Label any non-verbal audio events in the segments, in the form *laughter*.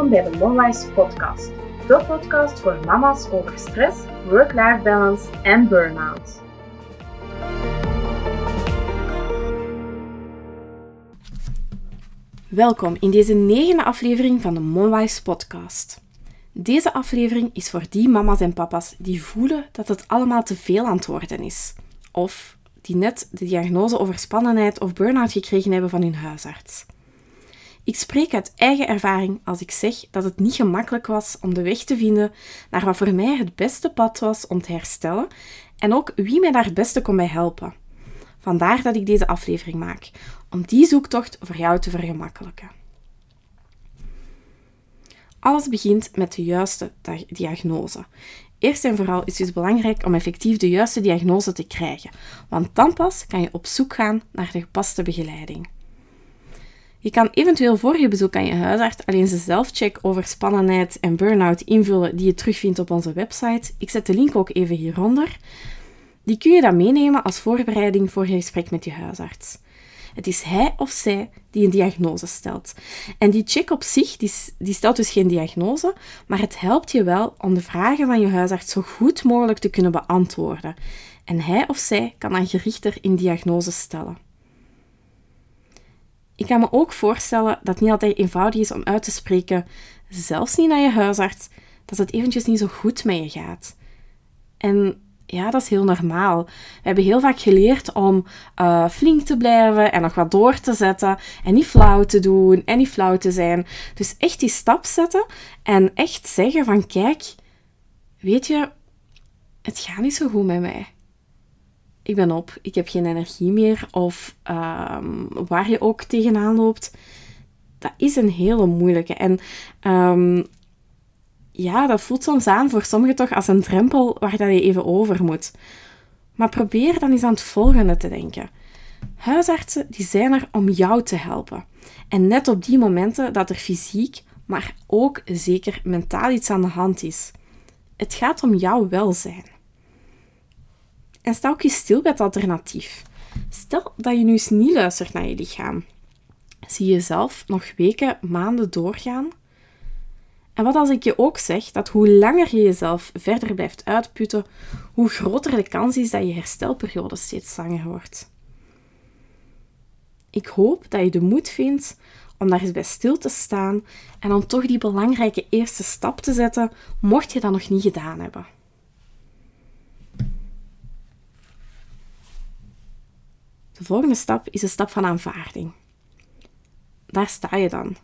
Welkom bij de Monwise Podcast, de podcast voor mama's over stress, work-life balance en burn-out. Welkom in deze negende aflevering van de Monwise Podcast. Deze aflevering is voor die mama's en papa's die voelen dat het allemaal te veel aan het worden is. Of die net de diagnose overspannenheid of burn-out gekregen hebben van hun huisarts. Ik spreek uit eigen ervaring als ik zeg dat het niet gemakkelijk was om de weg te vinden naar wat voor mij het beste pad was om te herstellen en ook wie mij daar het beste kon bij helpen. Vandaar dat ik deze aflevering maak, om die zoektocht voor jou te vergemakkelijken. Alles begint met de juiste diagnose. Eerst en vooral is het dus belangrijk om effectief de juiste diagnose te krijgen, want dan pas kan je op zoek gaan naar de gepaste begeleiding. Je kan eventueel voor je bezoek aan je huisarts alleen een zelfcheck over spannenheid en burn-out invullen die je terugvindt op onze website. Ik zet de link ook even hieronder. Die kun je dan meenemen als voorbereiding voor je gesprek met je huisarts. Het is hij of zij die een diagnose stelt. En die check op zich, die, die stelt dus geen diagnose, maar het helpt je wel om de vragen van je huisarts zo goed mogelijk te kunnen beantwoorden. En hij of zij kan dan gerichter in diagnose stellen. Ik kan me ook voorstellen dat het niet altijd eenvoudig is om uit te spreken, zelfs niet naar je huisarts, dat het eventjes niet zo goed met je gaat. En ja, dat is heel normaal. We hebben heel vaak geleerd om uh, flink te blijven en nog wat door te zetten en niet flauw te doen en niet flauw te zijn. Dus echt die stap zetten en echt zeggen van kijk, weet je, het gaat niet zo goed met mij. Ik ben op, ik heb geen energie meer of um, waar je ook tegenaan loopt. Dat is een hele moeilijke. En um, ja, dat voelt soms aan voor sommigen toch als een drempel waar dat je even over moet. Maar probeer dan eens aan het volgende te denken. Huisartsen die zijn er om jou te helpen. En net op die momenten dat er fysiek, maar ook zeker mentaal iets aan de hand is. Het gaat om jouw welzijn. En sta ook eens stil bij het alternatief. Stel dat je nu eens niet luistert naar je lichaam. Zie je jezelf nog weken, maanden doorgaan en wat als ik je ook zeg dat hoe langer je jezelf verder blijft uitputten, hoe groter de kans is dat je herstelperiode steeds langer wordt. Ik hoop dat je de moed vindt om daar eens bij stil te staan en om toch die belangrijke eerste stap te zetten, mocht je dat nog niet gedaan hebben. De volgende stap is de stap van aanvaarding. Daar sta je dan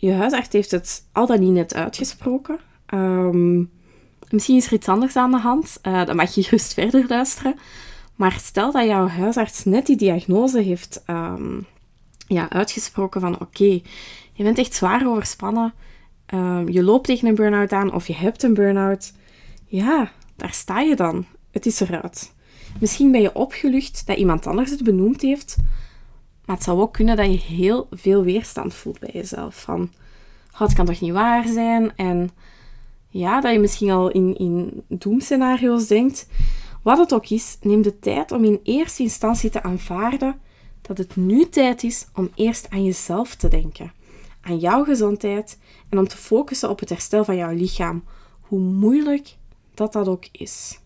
je huisarts heeft het al dan niet net uitgesproken. Ehm, misschien is er iets anders aan de hand. Uh, dan mag je gerust verder luisteren. Maar stel dat jouw huisarts net die diagnose heeft um, ja, uitgesproken van oké, je bent echt zwaar overspannen. Um, je loopt tegen een burn-out aan of je hebt een burn-out. Ja, daar sta je dan. Het is eruit. Misschien ben je opgelucht dat iemand anders het benoemd heeft, maar het zou ook kunnen dat je heel veel weerstand voelt bij jezelf. Van, oh, het kan toch niet waar zijn? En ja, dat je misschien al in, in doemscenario's denkt. Wat het ook is, neem de tijd om in eerste instantie te aanvaarden dat het nu tijd is om eerst aan jezelf te denken. Aan jouw gezondheid en om te focussen op het herstel van jouw lichaam. Hoe moeilijk dat dat ook is.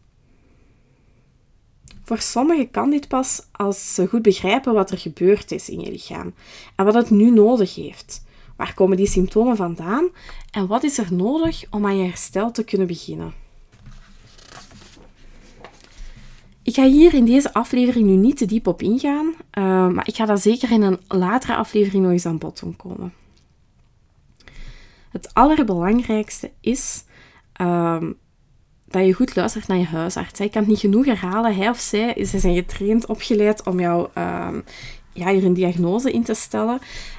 Voor sommigen kan dit pas als ze goed begrijpen wat er gebeurd is in je lichaam en wat het nu nodig heeft. Waar komen die symptomen vandaan en wat is er nodig om aan je herstel te kunnen beginnen? Ik ga hier in deze aflevering nu niet te diep op ingaan, uh, maar ik ga dat zeker in een latere aflevering nog eens aan bod doen komen. Het allerbelangrijkste is um, dat je goed luistert naar je huisarts. Ik kan het niet genoeg herhalen. Hij of zij, ze zijn getraind, opgeleid om jou uh, ja, hier een diagnose in te stellen.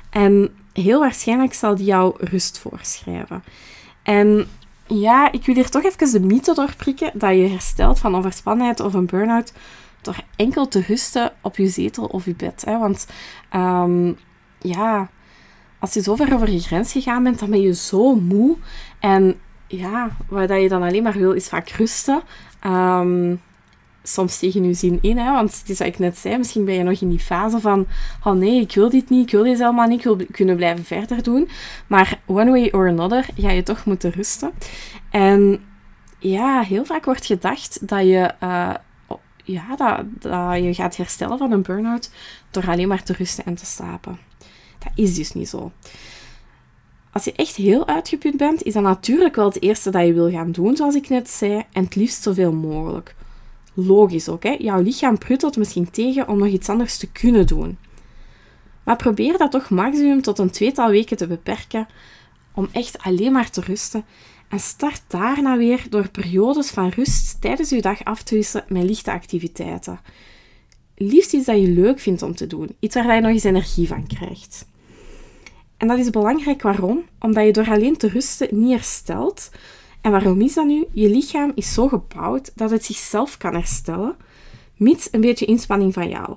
En heel waarschijnlijk zal die jou rust voorschrijven. En ja, ik wil hier toch even de mythe doorprikken dat je herstelt van overspannenheid of een burn-out door enkel te rusten op je zetel of je bed. Hè? Want um, ja, als je zo ver over je grens gegaan bent, dan ben je zo moe. En ja, wat je dan alleen maar wil, is vaak rusten. Um, soms tegen je zin in. Hè? Want het is wat ik net zei, misschien ben je nog in die fase van oh nee, ik wil dit niet, ik wil dit helemaal niet, ik wil kunnen blijven verder doen. Maar one way or another ga je toch moeten rusten. En ja, heel vaak wordt gedacht dat je, uh, ja, dat, dat je gaat herstellen van een burn-out door alleen maar te rusten en te slapen. Dat is dus niet zo. Als je echt heel uitgeput bent, is dat natuurlijk wel het eerste dat je wil gaan doen, zoals ik net zei, en het liefst zoveel mogelijk. Logisch ook, hè? jouw lichaam pruttelt misschien tegen om nog iets anders te kunnen doen. Maar probeer dat toch maximum tot een tweetal weken te beperken om echt alleen maar te rusten en start daarna weer door periodes van rust tijdens je dag af te wisselen met lichte activiteiten. Liefst iets dat je leuk vindt om te doen, iets waar je nog eens energie van krijgt. En dat is belangrijk waarom? Omdat je door alleen te rusten niet herstelt. En waarom is dat nu? Je lichaam is zo gebouwd dat het zichzelf kan herstellen, mits een beetje inspanning van jou.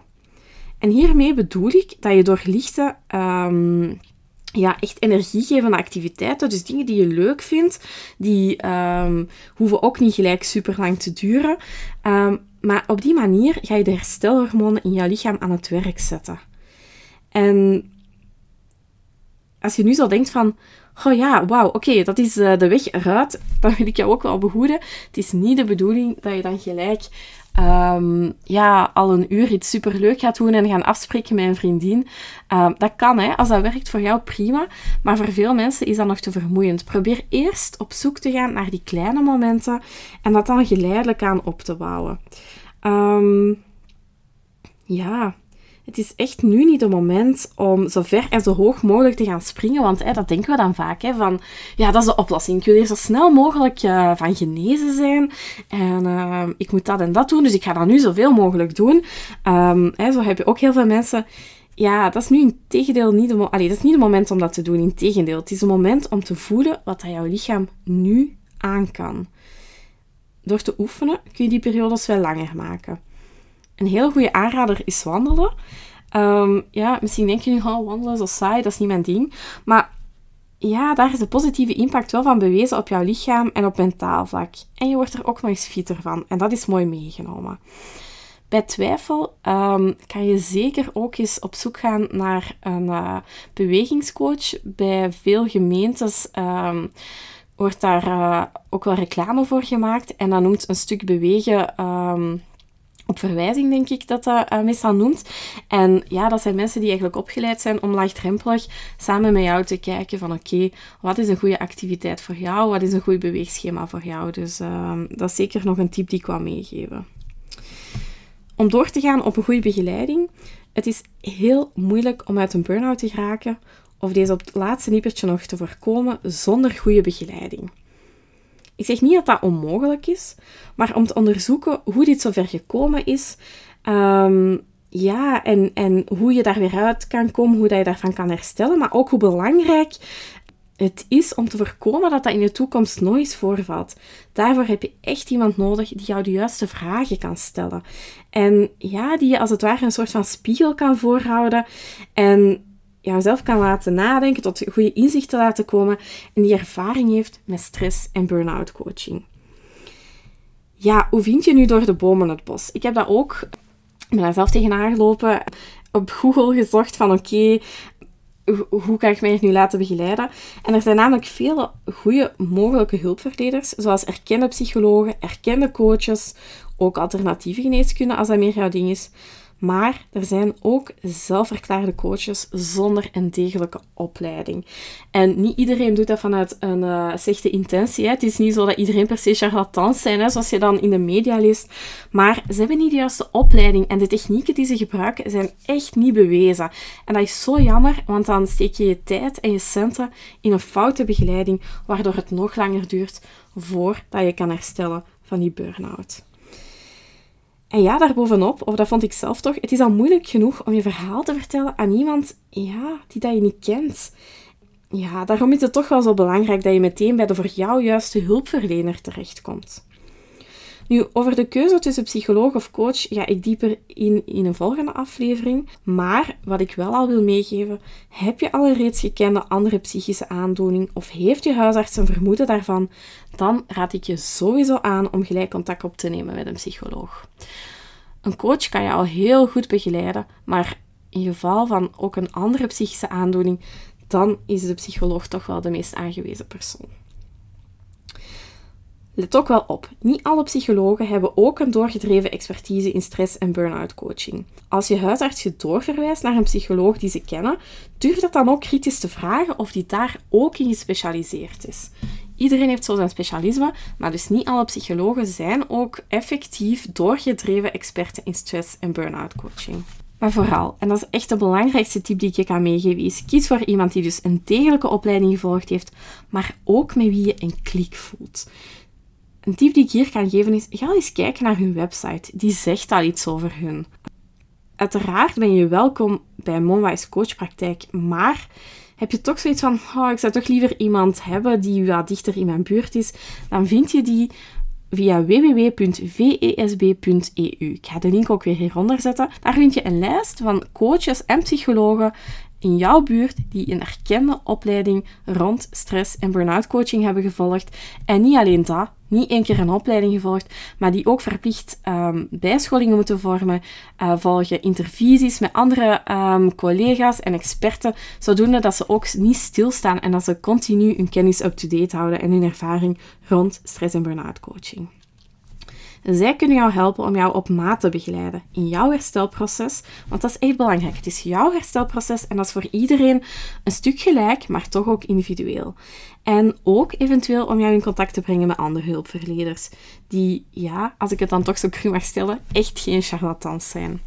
En hiermee bedoel ik dat je door lichte ehm, ja, echt energiegevende activiteiten. Dus dingen die je leuk vindt, die ehm, hoeven ook niet gelijk super lang te duren. Um, maar op die manier ga je de herstelhormonen in jouw lichaam aan het werk zetten. En als je nu zo denkt van, oh ja, wauw, oké, dat is uh, de weg eruit, *laughs* dan wil ik jou ook wel behoeden. Het is niet de bedoeling dat je dan gelijk um, ja, al een uur iets superleuk gaat doen en gaan afspreken met een vriendin. Um, dat kan, hè. Als dat werkt voor jou, prima. Maar voor veel mensen is dat nog te vermoeiend. Probeer eerst op zoek te gaan naar die kleine momenten en dat dan geleidelijk aan op te bouwen. Um, ja, het is echt nu niet het moment om zo ver en zo hoog mogelijk te gaan springen. Want hè, dat denken we dan vaak. Hè, van, ja, dat is de oplossing. Ik wil hier zo snel mogelijk uh, van genezen zijn. En uh, ik moet dat en dat doen. Dus ik ga dat nu zoveel mogelijk doen. Um, hè, zo heb je ook heel veel mensen... Ja, dat is nu in tegendeel niet, de Allee, dat is niet het moment om dat te doen. In tegendeel, het is een moment om te voelen wat jouw lichaam nu aan kan. Door te oefenen kun je die periodes wel langer maken. Een hele goede aanrader is wandelen. Um, ja, misschien denk je nu, oh, wandelen is zo saai, dat is niet mijn ding. Maar ja, daar is de positieve impact wel van bewezen op jouw lichaam en op mentaal vlak. En je wordt er ook nog eens fitter van. En dat is mooi meegenomen. Bij twijfel um, kan je zeker ook eens op zoek gaan naar een uh, bewegingscoach. Bij veel gemeentes um, wordt daar uh, ook wel reclame voor gemaakt. En dat noemt een stuk bewegen op verwijzing, denk ik dat dat uh, meestal noemt. En ja, dat zijn mensen die eigenlijk opgeleid zijn om laagdrempelig samen met jou te kijken van oké, wat is een goede activiteit voor jou? Wat is een goed beweegschema voor jou? Dus uh, dat is zeker nog een tip die ik wil meegeven. Om door te gaan op een goede begeleiding. Het is heel moeilijk om uit een burn-out te geraken of deze op het laatste nippertje nog te voorkomen zonder goede begeleiding. Ik zeg niet dat dat onmogelijk is, maar om te onderzoeken hoe dit zover gekomen is, um, ja, en, en hoe je daar weer uit kan komen, hoe dat je daarvan kan herstellen, maar ook hoe belangrijk het is om te voorkomen dat dat in de toekomst nooit voorvalt. Daarvoor heb je echt iemand nodig die jou de juiste vragen kan stellen. En ja, die je als het ware een soort van spiegel kan voorhouden. En jouzelf kan laten nadenken, tot goede inzichten laten komen en die ervaring heeft met stress en burn-out coaching. Ja, hoe vind je nu door de bomen het bos? Ik heb dat ook, ben daar zelf tegenaan gelopen, op Google gezocht van oké, hoe kan ik mij nu laten begeleiden? En er zijn namelijk vele goede mogelijke hulpverleners, zoals erkende psychologen, erkende coaches, ook alternatieve geneeskunde als dat meer jouw ding is. Maar er zijn ook zelfverklaarde coaches zonder een degelijke opleiding. En niet iedereen doet dat vanuit een uh, slechte intentie. Hè. Het is niet zo dat iedereen per se charlatans zijn, hè, zoals je dan in de media leest. Maar ze hebben niet de juiste opleiding. En de technieken die ze gebruiken zijn echt niet bewezen. En dat is zo jammer, want dan steek je je tijd en je centen in een foute begeleiding, waardoor het nog langer duurt voordat je kan herstellen van die burn-out. En ja, daarbovenop, of dat vond ik zelf toch, het is al moeilijk genoeg om je verhaal te vertellen aan iemand ja, die dat je niet kent. Ja, daarom is het toch wel zo belangrijk dat je meteen bij de voor jou juiste hulpverlener terechtkomt. Nu, over de keuze tussen psycholoog of coach ga ik dieper in in een volgende aflevering. Maar wat ik wel al wil meegeven, heb je al een reeds gekende andere psychische aandoening of heeft je huisarts een vermoeden daarvan, dan raad ik je sowieso aan om gelijk contact op te nemen met een psycholoog. Een coach kan je al heel goed begeleiden, maar in geval van ook een andere psychische aandoening, dan is de psycholoog toch wel de meest aangewezen persoon. Let ook wel op, niet alle psychologen hebben ook een doorgedreven expertise in stress- en burn-out coaching. Als je huisarts je doorverwijst naar een psycholoog die ze kennen, durf dat dan ook kritisch te vragen of die daar ook in gespecialiseerd is. Iedereen heeft zo zijn specialisme, maar dus niet alle psychologen zijn ook effectief doorgedreven experten in stress- en burn-out coaching. Maar vooral, en dat is echt de belangrijkste tip die ik je kan meegeven, is kies voor iemand die dus een degelijke opleiding gevolgd heeft, maar ook met wie je een klik voelt. Een tip die ik hier kan geven is, ga eens kijken naar hun website. Die zegt al iets over hun. Uiteraard ben je welkom bij Monwise Coachpraktijk, maar heb je toch zoiets van, oh, ik zou toch liever iemand hebben die wat dichter in mijn buurt is, dan vind je die via www.vesb.eu. Ik ga de link ook weer hieronder zetten. Daar vind je een lijst van coaches en psychologen in jouw buurt die een erkende opleiding rond stress- en burn-out coaching hebben gevolgd. En niet alleen dat, niet één keer een opleiding gevolgd, maar die ook verplicht um, bijscholingen moeten vormen, uh, volgen intervisies met andere um, collega's en experten, zodoende dat ze ook niet stilstaan en dat ze continu hun kennis up-to-date houden en hun ervaring rond stress- en burn-out coaching. Zij kunnen jou helpen om jou op maat te begeleiden in jouw herstelproces, want dat is echt belangrijk. Het is jouw herstelproces en dat is voor iedereen een stuk gelijk, maar toch ook individueel. En ook eventueel om jou in contact te brengen met andere hulpverleners, die, ja, als ik het dan toch zo cru mag stellen, echt geen charlatans zijn.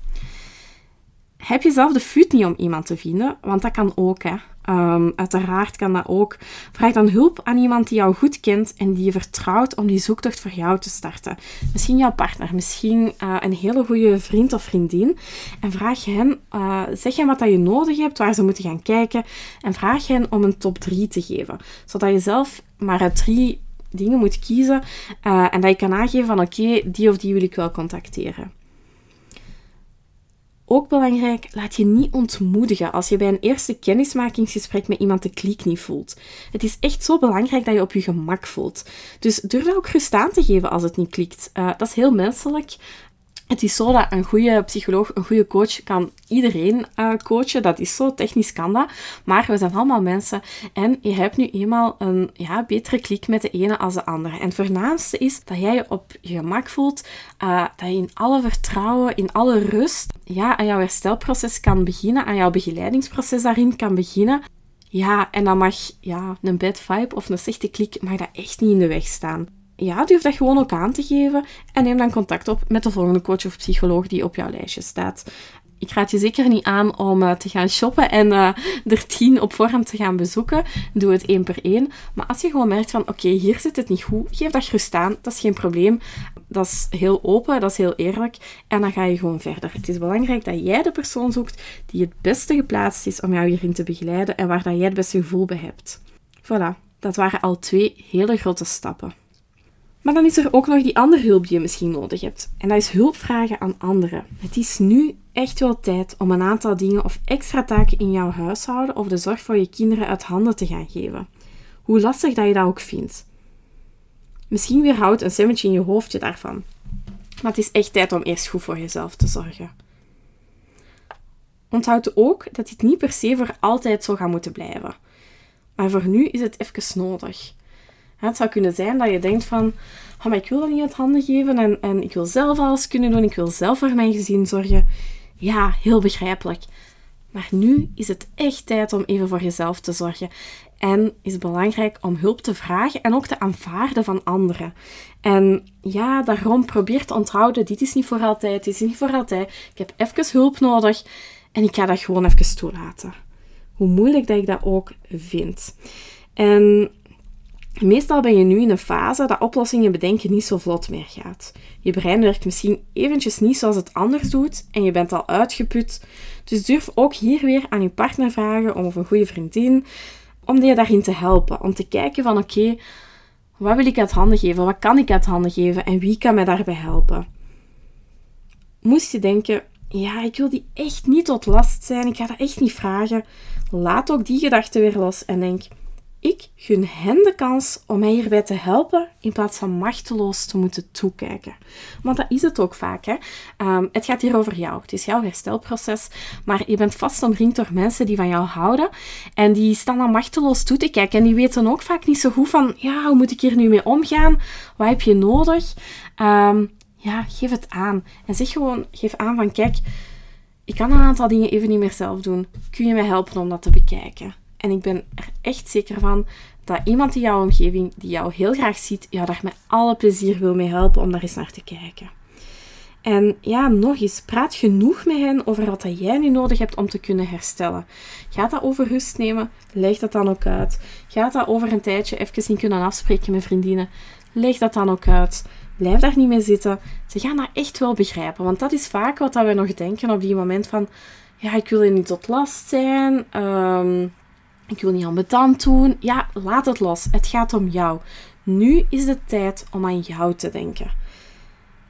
Heb je zelf de fut niet om iemand te vinden? Want dat kan ook, hè. Um, uiteraard kan dat ook. Vraag dan hulp aan iemand die jou goed kent en die je vertrouwt om die zoektocht voor jou te starten. Misschien jouw partner, misschien uh, een hele goede vriend of vriendin. En vraag hen, uh, zeg hen wat dat je nodig hebt, waar ze moeten gaan kijken. En vraag hen om een top 3 te geven. Zodat je zelf maar uit drie dingen moet kiezen. Uh, en dat je kan aangeven van oké, die of die wil ik wel contacteren. Ook belangrijk, laat je niet ontmoedigen als je bij een eerste kennismakingsgesprek met iemand de klik niet voelt. Het is echt zo belangrijk dat je op je gemak voelt. Dus durf dat ook rust aan te geven als het niet klikt. Uh, dat is heel menselijk. Het is zo dat een goede psycholoog, een goede coach kan iedereen uh, coachen. Dat is zo, technisch kan dat. Maar we zijn allemaal mensen en je hebt nu eenmaal een ja, betere klik met de ene als de andere. En het voornaamste is dat jij je op je gemak voelt, uh, dat je in alle vertrouwen, in alle rust, ja, aan jouw herstelproces kan beginnen, aan jouw begeleidingsproces daarin kan beginnen. Ja, en dan mag ja, een bad vibe of een slechte klik mag dat echt niet in de weg staan ja, durf dat gewoon ook aan te geven en neem dan contact op met de volgende coach of psycholoog die op jouw lijstje staat. Ik raad je zeker niet aan om uh, te gaan shoppen en uh, er tien op voorhand te gaan bezoeken. Doe het één per één. Maar als je gewoon merkt van, oké, hier zit het niet goed, geef dat gerust aan. Dat is geen probleem. Dat is heel open, dat is heel eerlijk. En dan ga je gewoon verder. Het is belangrijk dat jij de persoon zoekt die het beste geplaatst is om jou hierin te begeleiden en waar dat jij het beste gevoel bij hebt. Voilà, dat waren al twee hele grote stappen. Maar dan is er ook nog die andere hulp die je misschien nodig hebt. En dat is hulp vragen aan anderen. Het is nu echt wel tijd om een aantal dingen of extra taken in jouw huishouden of de zorg voor je kinderen uit handen te gaan geven. Hoe lastig dat je dat ook vindt. Misschien weerhoudt een stemmetje in je hoofdje daarvan. Maar het is echt tijd om eerst goed voor jezelf te zorgen. Onthoud ook dat dit niet per se voor altijd zo gaat moeten blijven. Maar voor nu is het even nodig. Het zou kunnen zijn dat je denkt van, oh, maar ik wil dat niet uit handen geven en, en ik wil zelf alles kunnen doen, ik wil zelf voor mijn gezin zorgen. Ja, heel begrijpelijk. Maar nu is het echt tijd om even voor jezelf te zorgen. En is het belangrijk om hulp te vragen en ook te aanvaarden van anderen. En ja, daarom probeer te onthouden, dit is niet voor altijd, dit is niet voor altijd. Ik heb even hulp nodig en ik ga dat gewoon even toelaten. Hoe moeilijk dat ik dat ook vind. En Meestal ben je nu in een fase dat oplossingen bedenken niet zo vlot meer gaat. Je brein werkt misschien eventjes niet zoals het anders doet en je bent al uitgeput. Dus durf ook hier weer aan je partner vragen of een goede vriendin om je daarin te helpen. Om te kijken van oké, Wat wil ik uit handen geven? Wat kan ik uit handen geven? En wie kan mij daarbij helpen? Moest je denken, ja, ik wil die echt niet tot last zijn, ik ga dat echt niet vragen. Laat ook die gedachten weer los en denk, ik gun hen de kans om mij hierbij te helpen in plaats van machteloos te moeten toekijken. Want dat is het ook vaak. Hè? Ehm, het gaat hier over jou. Het is jouw herstelproces. Maar je bent vast omringd door mensen die van jou houden. En die staan dan machteloos toe te kijken. En die weten ook vaak niet zo goed van, ja, hoe moet ik hier nu mee omgaan? Wat heb je nodig? Ehm, ja, geef het aan. En zeg gewoon, geef aan van, kijk, ik kan een aantal dingen even niet meer zelf doen. Kun je mij helpen om dat te bekijken? En ik ben er echt zeker van dat iemand in jouw omgeving die jou heel graag ziet, jou daar met alle plezier wil mee helpen om daar eens naar te kijken. En ja, nog eens, praat genoeg met hen over wat dat jij nu nodig hebt om te kunnen herstellen. Gaat dat over rust nemen? Leg dat dan ook uit. Gaat dat over een tijdje even niet kunnen afspreken met vriendinnen? Leg dat dan ook uit. Blijf daar niet mee zitten. Ze gaan dat echt wel begrijpen, want dat is vaak wat dat we nog denken op die moment van, ja, ik wil je niet tot last zijn. Um, ik wil niet ambetant doen. Ja, laat het los. Het gaat om jou. Nu is het tijd om aan jou te denken.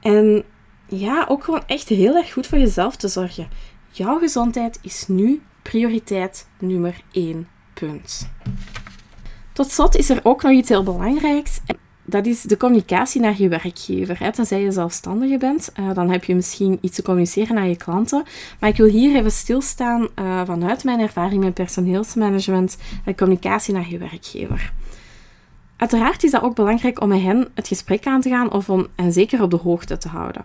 En ja, ook gewoon echt heel erg goed voor jezelf te zorgen. Jouw gezondheid is nu prioriteit nummer 1. Punt. Tot slot is er ook nog iets heel belangrijks dat is de communicatie naar je werkgever. Hè. Tenzij je zelfstandige bent, uh, dan heb je misschien iets te communiceren naar je klanten. Maar ik wil hier even stilstaan uh, vanuit mijn ervaring met personeelsmanagement en communicatie naar je werkgever. Uiteraard is dat ook belangrijk om met hen het gesprek aan te gaan of om hen zeker op de hoogte te houden.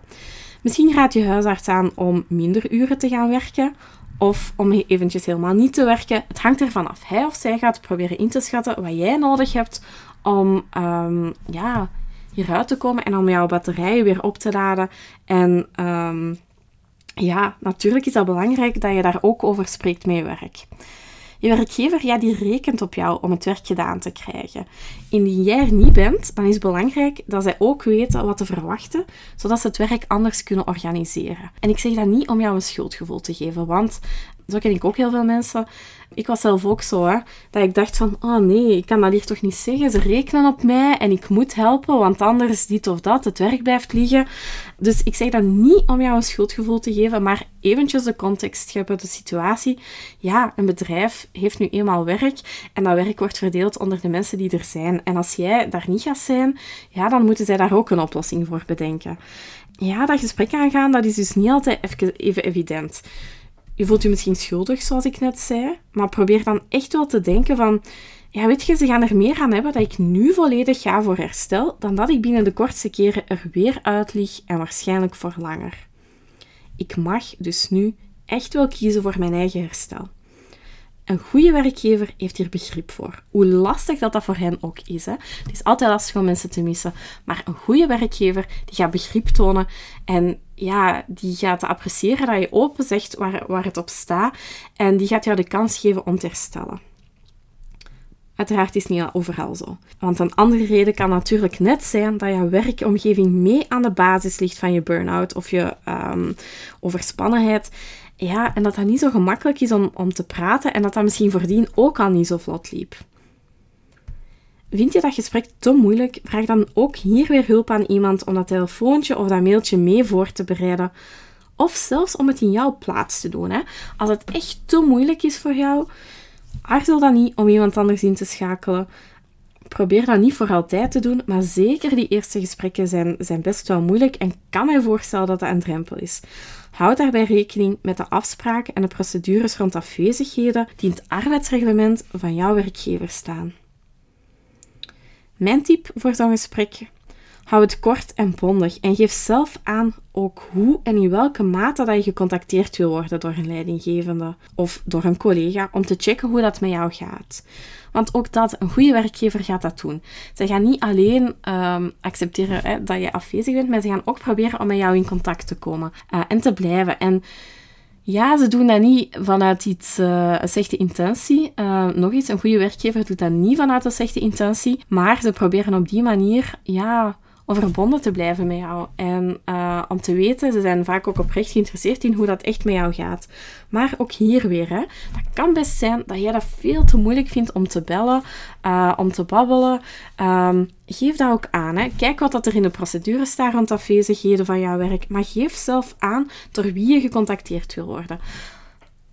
Misschien raadt je huisarts aan om minder uren te gaan werken of om eventjes helemaal niet te werken. Het hangt ervan af. Hij of zij gaat proberen in te schatten wat jij nodig hebt om um, ja, hieruit te komen en om jouw batterijen weer op te laden. En um, ja, natuurlijk is dat belangrijk dat je daar ook over spreekt met je werk. Je werkgever ja, die rekent op jou om het werk gedaan te krijgen. Indien jij er niet bent, dan is het belangrijk dat zij ook weten wat te verwachten, zodat ze het werk anders kunnen organiseren. En ik zeg dat niet om jou een schuldgevoel te geven, want zo ken ik ook heel veel mensen. Ik was zelf ook zo, hè, dat ik dacht van, oh nee, ik kan dat hier toch niet zeggen. Ze rekenen op mij en ik moet helpen, want anders dit of dat, het werk blijft liggen. Dus ik zeg dat niet om jou een schuldgevoel te geven, maar eventjes de context scheppen, de situatie. Ja, een bedrijf heeft nu eenmaal werk en dat werk wordt verdeeld onder de mensen die er zijn. En als jij daar niet gaat zijn, ja, dan moeten zij daar ook een oplossing voor bedenken. Ja, dat gesprek aangaan, dat is dus niet altijd even evident. Je voelt je misschien schuldig, zoals ik net zei, maar probeer dan echt wel te denken van, ja, weet je, ze gaan er meer aan hebben dat ik nu volledig ga voor herstel, dan dat ik binnen de kortste keren er weer uit lig en waarschijnlijk voor langer. Ik mag dus nu echt wel kiezen voor mijn eigen herstel. Een goede werkgever heeft hier begrip voor. Hoe lastig dat, dat voor hen ook is. Hè? Het is altijd lastig om mensen te missen. Maar een goede werkgever die gaat begrip tonen en ja, die gaat appreciëren dat je open zegt waar, waar het op staat. En die gaat jou de kans geven om te herstellen. Uiteraard is niet overal zo. Want een andere reden kan natuurlijk net zijn dat jouw werkomgeving mee aan de basis ligt van je burn-out of je um, overspannenheid. Ja, en dat dat niet zo gemakkelijk is om, om te praten en dat dat misschien voordien ook al niet zo vlot liep. Vind je dat gesprek te moeilijk? Vraag dan ook hier weer hulp aan iemand om dat telefoontje of dat mailtje mee voor te bereiden. Of zelfs om het in jouw plaats te doen. Hè? Als het echt te moeilijk is voor jou, aarzel dan niet om iemand anders in te schakelen. Probeer dat niet voor altijd te doen, maar zeker die eerste gesprekken zijn, zijn best wel moeilijk en kan mij voorstellen dat dat een drempel is. Houd daarbij rekening met de afspraken en de procedures rond afwezigheden die in het arbeidsreglement van jouw werkgever staan. Mijn tip voor zo'n gesprek Hou het kort en bondig en geef zelf aan ook hoe en in welke mate dat je gecontacteerd wil worden door een leidinggevende of door een collega om te checken hoe dat met jou gaat. Want ook dat, een goede werkgever gaat dat doen. Ze gaan niet alleen um, accepteren dat je afwezig bent, maar ze gaan ook proberen om met jou in contact te komen uh, en te blijven. En ja, ze doen dat niet vanuit iets, uh, een slechte intentie. Uh, nog eens, een goede werkgever doet dat niet vanuit een slechte intentie, maar ze proberen op die manier, ja, om verbonden te blijven met jou. En uh, om te weten, ze zijn vaak ook oprecht geïnteresseerd in hoe dat echt met jou gaat. Maar ook hier weer, hè, dat kan best zijn dat jij dat veel te moeilijk vindt om te bellen, uh, om te babbelen. Um, geef dat ook aan. Hè. Kijk wat dat er in de procedure staat rond afwezigheden van jouw werk. Maar geef zelf aan door wie je gecontacteerd wil worden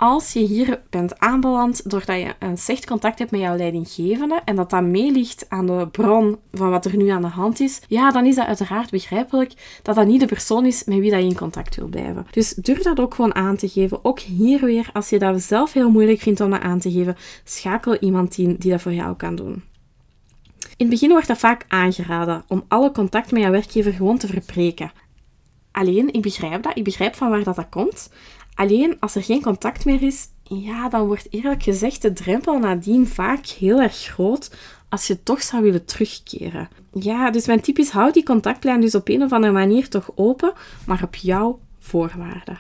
als je hier bent aanbeland doordat je een slecht contact hebt met jouw leidinggevende en dat dat meeligt aan de bron van wat er nu aan de hand is, ja, dan is dat uiteraard begrijpelijk dat dat niet de persoon is met wie dat je in contact wil blijven. Dus durf dat ook gewoon aan te geven. Ook hier weer, als je dat zelf heel moeilijk vindt om dat aan te geven, schakel iemand in die dat voor jou kan doen. In het begin wordt dat vaak aangeraden om alle contact met jouw werkgever gewoon te verbreken. Alleen, ik begrijp dat, ik begrijp van waar dat, dat komt. Alleen als er geen contact meer is, ja, dan wordt eerlijk gezegd de drempel nadien vaak heel erg groot als je toch zou willen terugkeren. Ja, dus mijn tip is, houd die contactlijn dus op een of andere manier toch open, maar op jouw voorwaarden.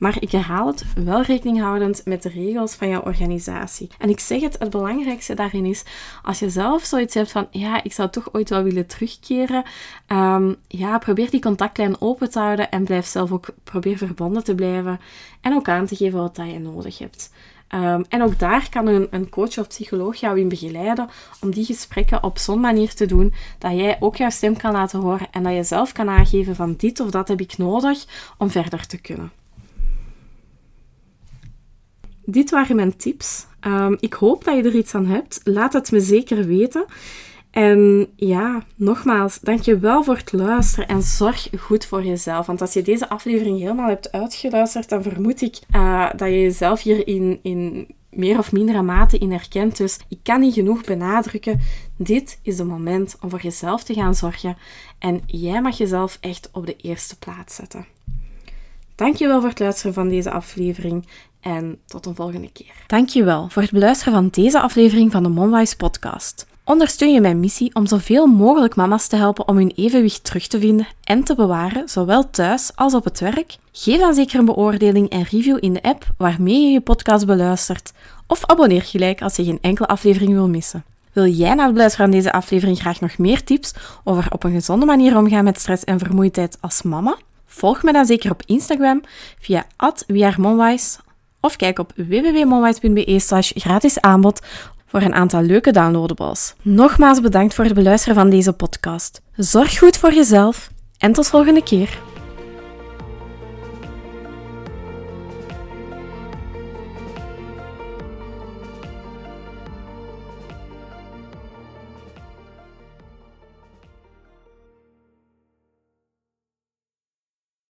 Maar ik herhaal het, wel rekening houdend met de regels van jouw organisatie. En ik zeg het, het belangrijkste daarin is, als je zelf zoiets hebt van, ja, ik zou toch ooit wel willen terugkeren, um, ja, probeer die contactlijn open te houden en blijf zelf ook, probeer verbonden te blijven en ook aan te geven wat dat je nodig hebt. Um, en ook daar kan een, een, coach of psycholoog jou in begeleiden om die gesprekken op zo'n manier te doen dat jij ook jouw stem kan laten horen en dat je zelf kan aangeven van dit of dat heb ik nodig om verder te kunnen dit waren mijn tips. Ehm, ik hoop dat je er iets aan hebt. Laat het me zeker weten. En ja, nogmaals, dank je wel voor het luisteren en zorg goed voor jezelf. Want als je deze aflevering helemaal hebt uitgeluisterd, dan vermoed ik uh, dat je jezelf hier in, in meer of mindere mate in herkent. Dus ik kan niet genoeg benadrukken. Dit is het moment om voor jezelf te gaan zorgen. En jij mag jezelf echt op de eerste plaats zetten. Dankjewel voor het luisteren van deze aflevering en tot een volgende keer. Dankjewel voor het beluisteren van deze aflevering van de Monwise podcast. Ondersteun je mijn missie om zoveel mogelijk mama's te helpen om hun evenwicht terug te vinden en te bewaren, zowel thuis als op het werk? Geef dan zeker een beoordeling en review in de app waarmee je je podcast beluistert. Of abonneer gelijk als je geen enkele aflevering wil missen. Wil jij na het beluisteren van deze aflevering graag nog meer tips over op een gezonde manier omgaan met stress en vermoeidheid als mama? Volg me dan zeker op Instagram via @wearemonwise of kijk op www.monwise.be slash gratis aanbod voor een aantal leuke downloadables. Nogmaals bedankt voor het beluisteren van deze podcast. Zorg goed voor jezelf en tot volgende keer.